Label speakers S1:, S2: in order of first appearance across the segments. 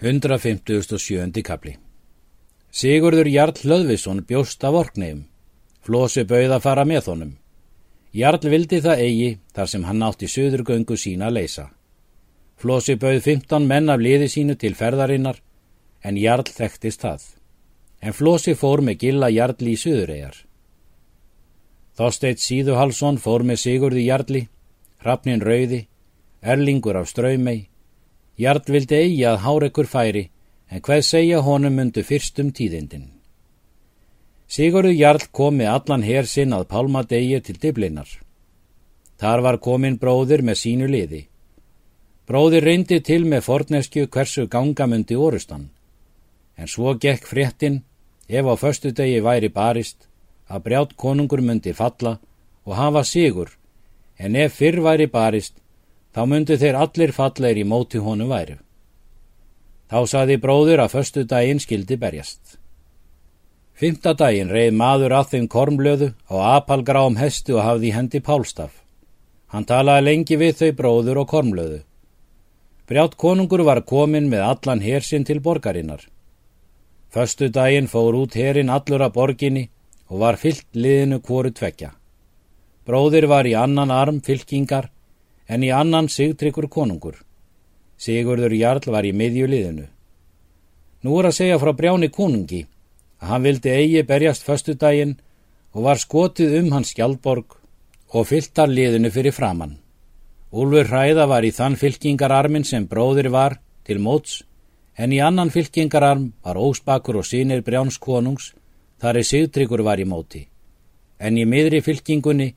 S1: 157. kapli Sigurður Jarl Hlöðvisson bjóst af orknegjum. Flósi bauð að fara með honum. Jarl vildi það eigi þar sem hann átti söðurgöngu sína að leysa. Flósi bauð 15 menn af liði sínu til ferðarinnar en Jarl þekktist það. En Flósi fór með gilla Jarl í söðuregar. Þorsteit Síðuhalsson fór með Sigurði Jarli, Hrafnin Rauði, Erlingur af Ströymei, Jarl vildi eigi að hárekur færi, en hvað segja honum myndu fyrstum tíðindin. Sigurður Jarl kom með allan hér sinn að pálmadegi til diblinnar. Þar var komin bróðir með sínu liði. Bróðir reyndi til með forneskju hversu gangamundi orustan. En svo gekk fréttin, ef á förstu degi væri barist, að brjátt konungur myndi falla og hafa sigur, en ef fyrr væri barist, þá myndu þeir allir falleir í móti honum væru. Þá saði bróður að förstu daginn skildi berjast. Fymta daginn reið maður að þeim kormblöðu á apalgrám hestu og hafði hendi pálstaf. Hann talaði lengi við þau bróður og kormblöðu. Brjátt konungur var komin með allan hersinn til borgarinnar. Förstu daginn fór út herin allur að borginni og var fyllt liðinu kvoru tvekja. Bróðir var í annan arm fylkingar en í annan sigtryggur konungur. Sigurður Jarl var í miðjuliðinu. Nú er að segja frá brjáni konungi að hann vildi eigi berjast föstudaginn og var skotið um hans skjaldborg og fylltar liðinu fyrir framann. Úlfur hræða var í þann fylkingararmin sem bróðir var til móts en í annan fylkingararm var ósbakur og sínir brjáns konungs þar er sigtryggur var í móti. En í miðri fylkingunni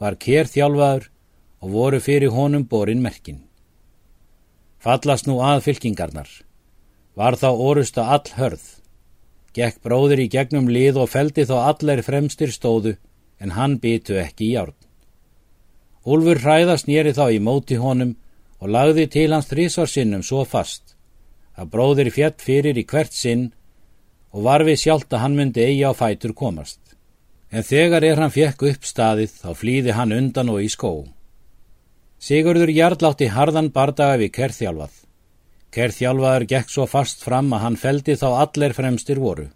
S1: var kér þjálfaður og voru fyrir honum borin merkin. Fallast nú að fylkingarnar. Var þá orusta all hörð. Gekk bróður í gegnum lið og feldi þá allir fremstir stóðu en hann bytu ekki í járn. Úlfur hræðast nýri þá í móti honum og lagði til hans þrísvarsinnum svo fast að bróður fjett fyrir í hvert sinn og var við sjálft að hann myndi eigi á fætur komast. En þegar er hann fjekk upp staðið þá flýði hann undan og í skó. Sigurður Jarl átti harðan bardaga við kerþjálfað. Kerþjálfaður gekk svo fast fram að hann feldi þá allir fremstir voru.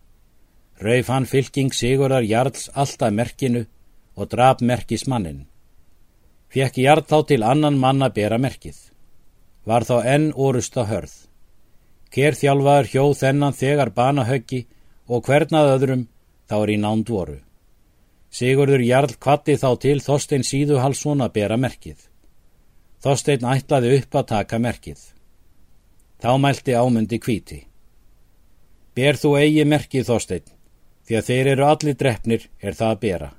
S1: Rauf hann fylking Sigurðar Jarls alltaf merkinu og draf merkis mannin. Fjekk Jarl þá til annan manna bera merkið. Var þá enn orusta hörð. Kerþjálfaður hjóð þennan þegar banahöggi og hvernað öðrum þá er í nánd voru. Sigurður Jarl kvatti þá til Þorstein Síðuhalsson að bera merkið. Þorstein ætlaði upp að taka merkið. Þá mælti ámundi kvíti. Ber þú eigi merkið Þorstein, því að þeir eru allir drefnir er það að bera.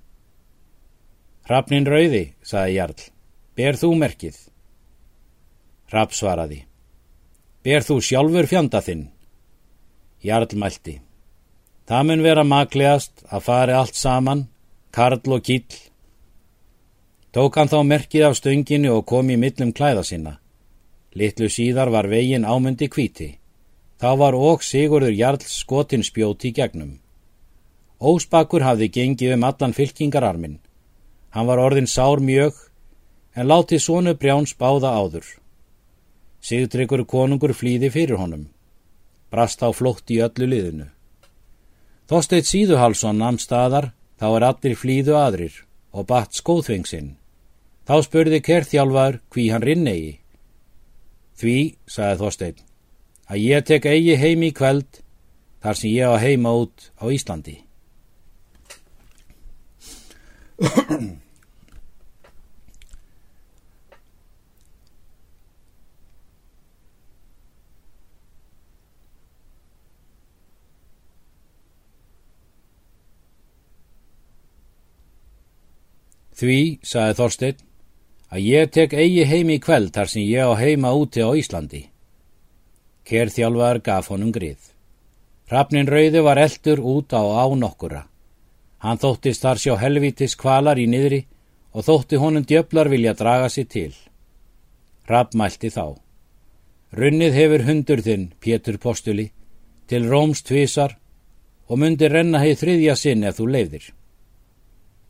S1: Hrafnin rauði, saði Jarl, ber þú merkið. Hrafn svaraði. Ber þú sjálfur fjanda þinn? Jarl mælti. Það mun vera maklegast að fari allt saman, karl og kýll, Tók hann þá merkið af stönginu og kom í millum klæða sinna. Littlu síðar var vegin ámundi kvíti. Þá var óg Sigurður Jarl skotin spjóti í gegnum. Ósbakur hafði gengið um allan fylkingararmin. Hann var orðin sár mjög, en látið svonu brjáns báða áður. Sigtryggur konungur flýði fyrir honum. Brast á flótt í öllu liðinu. Þósteit Síðuhalsson namn staðar, þá er allir flýðu aðrir og batt skóðfengsinn. Þá spurði kerþjálfar hví hann rinnegi. Því, sagði Þorstein, að ég tek eigi heim í kveld þar sem ég á heima út á Íslandi. Því, sagði Þorstein, að ég tek eigi heim í kveld þar sem ég á heima úti á Íslandi. Kerþjálfar gaf honum grið. Hrafnin rauði var eldur út á án okkura. Hann þóttist þar sjá helvitis kvalar í niðri og þótti honum djöflar vilja draga sér til. Hrafn mælti þá. Runnið hefur hundur þinn, Pétur Postuli, til Róms tvísar og myndi renna heið þriðja sinn ef þú leiðir.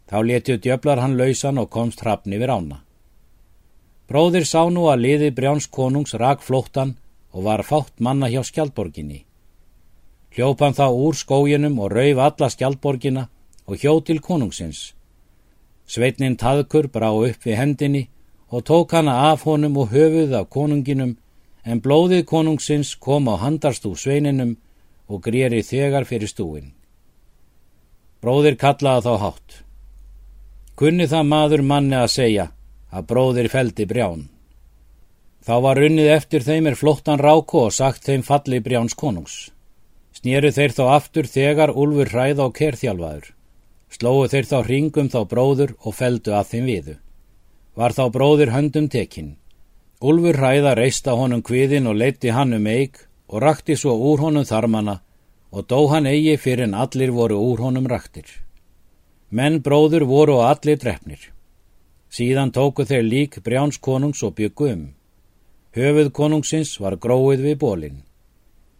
S1: Þá letju djöflar hann lausan og komst hrappni við rána. Bróðir sá nú að liði brjáns konungs rak flóttan og var fátt manna hjá skjaldborginni. Hljópan þá úr skóginum og rauf alla skjaldborgina og hjó til konungsins. Sveitnin taðkur brá upp við hendinni og tók hana af honum og höfuð af konunginum en blóðið konungsins kom á handarstú sveininum og grýri þegar fyrir stúin. Bróðir kallaði þá hátt. Kunni það maður manni að segja að bróðir feldi brján. Þá var runnið eftir þeim er flottan ráku og sagt þeim falli brjáns konungs. Snýru þeir þá aftur þegar Úlfur hræð á kerþjálfaður. Slóu þeir þá ringum þá bróður og feldu að þeim viðu. Var þá bróður höndum tekinn. Úlfur hræða reista honum kviðin og leiti hann um eig og rakti svo úr honum þarmana og dó hann eigi fyrir en allir voru úr honum raktir. Menn bróður voru og allir drefnir. Síðan tóku þeir lík brjáns konungs og byggu um. Höfuð konungsins var gróið við bólinn.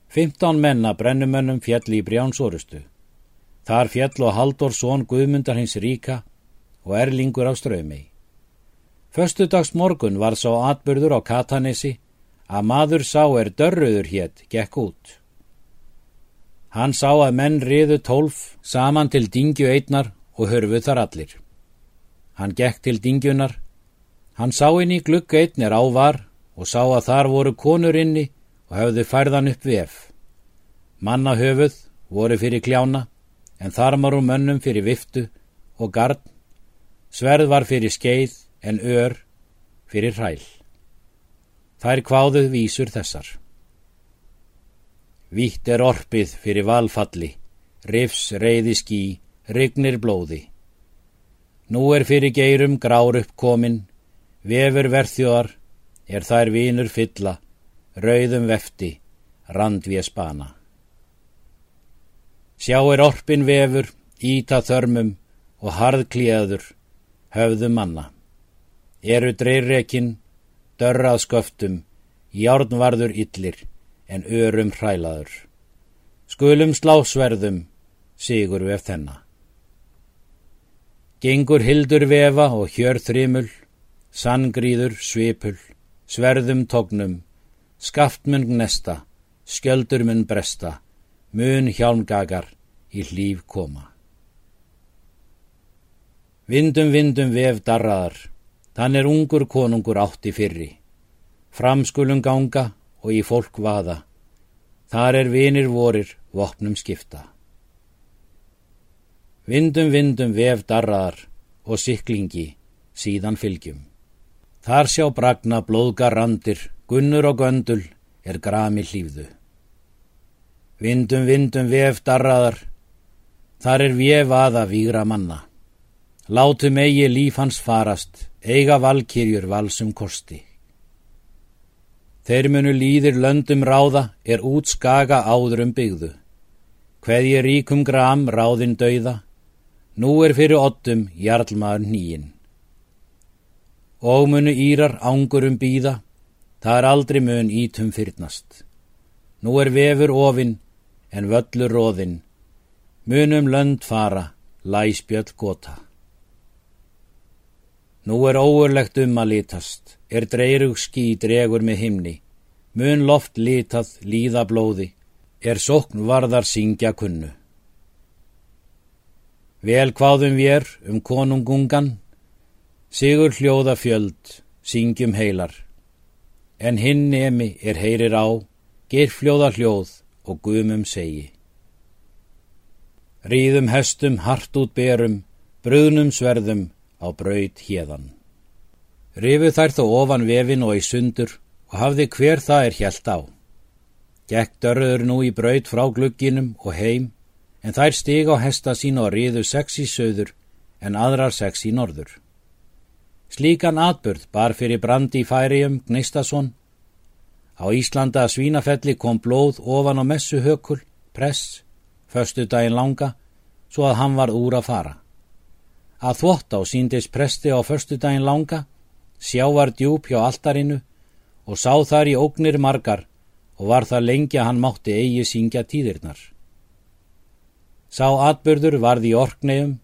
S1: Fymtán menna brennumönnum fjall í brjáns orustu. Þar fjall og haldur són Guðmundar hins ríka og erlingur á strömi. Föstudags morgun var sá atbyrður á Katanesi að maður sá er dörruður hétt gekk út. Hann sá að menn riðu tólf saman til dingju einnar og hörfuð þar allir. Hann gekk til dingjunar, hann sá inn í glugg einnir ávar og sá að þar voru konur inni og höfðu færðan upp vef. Manna höfuð voru fyrir kljána en þarmar um mönnum fyrir viftu og gard, sverð var fyrir skeið en ör fyrir hræl. Þær kváðuð vísur þessar. Vítt er orpið fyrir valfalli, rifs reyði skí, rygnir blóði. Nú er fyrir geirum grár upp komin, vefur verþjóðar, er þær vínur fylla, rauðum vefti, randvið spana. Sjá er orpin vefur, íta þörmum og harðklíðaður, höfðu manna. Eru dreirrekin, dörrað sköftum, járnvarður illir, en örum hrælaður. Skulum slásverðum, sigur við þennan. Gengur hildur vefa og hjör þrimul, sanngríður svipul, sverðum tognum, skaftmun gnesta, skjöldur mun bresta, mun hjálmgagar í hlýf koma. Vindum vindum vef darraðar, þann er ungur konungur átti fyrri, framskulum ganga og í fólk vaða. Þar er vinir vorir, vopnum skipta. Vindum, vindum, vef darraðar og siklingi, síðan fylgjum. Þar sjá bragna blóðgar randir, gunnur og göndul er grami hlýfðu. Vindum, vindum, vef darraðar, þar er vef aða vígra manna. Látum eigi líf hans farast, eiga valkyrjur valsum kosti. Þeir munu líðir löndum ráða er út skaga áðurum byggðu. Hveði ríkum gram ráðin dauða, nú er fyrir ottum jarlmaður nýjinn. Og munu írar ángurum býða, það er aldrei mun ítum fyrnast. Nú er vefur ofinn en völlur róðinn, munum lönd fara, læspjöld gota. Nú er óurlegt um að litast, er dreyrug ský dregur með himni, mun loft litað líða blóði, er sókn varðar syngja kunnu. Vel hvaðum við er um konungungan, sigur hljóða fjöld, syngjum heilar, en hinn nemi er heyrir á, ger fljóða hljóð og gumum segi. Ríðum hestum hart út berum, bröðnum sverðum á braud hérðan. Rifu þær þó ofan vefin og í sundur og hafði hver það er hjælt á. Gekk dörður nú í braud frá glugginum og heim, en þær stig á hesta sín og riðu sex í söður en aðrar sex í norður. Slíkan atbörð bar fyrir brandi í færium Gnistason. Á Íslanda svínafelli kom blóð ofan á messu hökul, press, förstu daginn langa, svo að hann var úr að fara. Að þvott á síndis presti á förstu daginn langa, sjávar djúb hjá altarinu og sá þar í ógnir margar og var það lengi að hann mátti eigi syngja tíðirnar. Sá atbyrður varði í orknegjum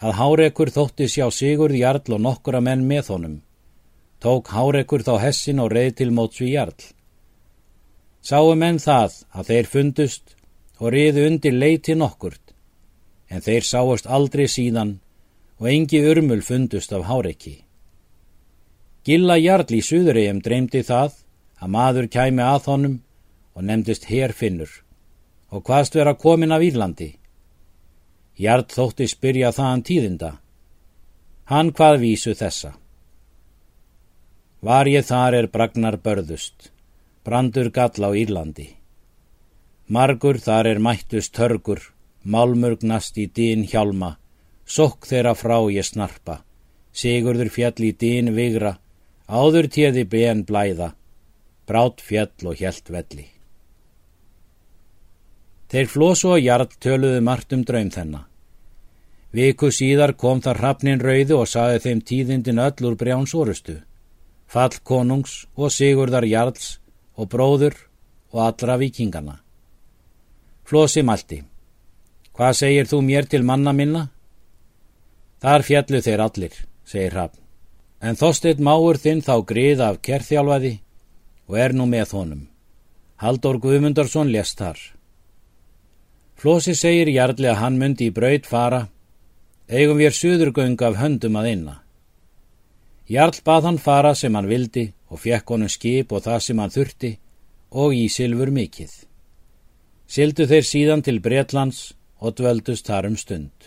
S1: að Hárekur þótti sjá Sigurð Jarl og nokkura menn með honum. Tók Hárekur þá hessin og reið til móts við Jarl. Sáu menn það að þeir fundust og riðu undir leiti nokkurt, en þeir sáust aldrei síðan og engi urmul fundust af háreiki. Gilla Jarl í Suðuríum dreymdi það að maður kæmi að honum og nefndist herfinnur og hvaðst vera komin af Írlandi. Jarl þótti spyrja þaðan tíðinda. Hann hvað vísu þessa. Var ég þar er bragnar börðust, brandur gall á Írlandi. Margur þar er mættust törgur, málmurgnast í dýn hjálma, sokk þeirra frá ég snarpa, sigurður fjall í dýn vigra, áður téði ben blæða, brát fjall og hjælt velli. Þeir flósu og jarl töluðu margt um draum þennan. Viku síðar kom þar hrappnin rauði og saði þeim tíðindin öll úr brjáns orustu, fall konungs og sigurðar jarls og bróður og allra vikingana. Flósi mælti. Hvað segir þú mér til manna minna? Þar fjallu þeir allir, segir Hrafn. En þósteit máur þinn þá grið af kerþjálfaði og er nú með honum. Haldur Guðmundarsson lest þar. Flósi segir Jarli að hann myndi í braut fara, eigum við suðurgöng af höndum að inna. Jarl bað hann fara sem hann vildi og fekk honum skip og það sem hann þurfti og í silfur mikill. Sildu þeir síðan til Bretlands og dvöldust þar um stund.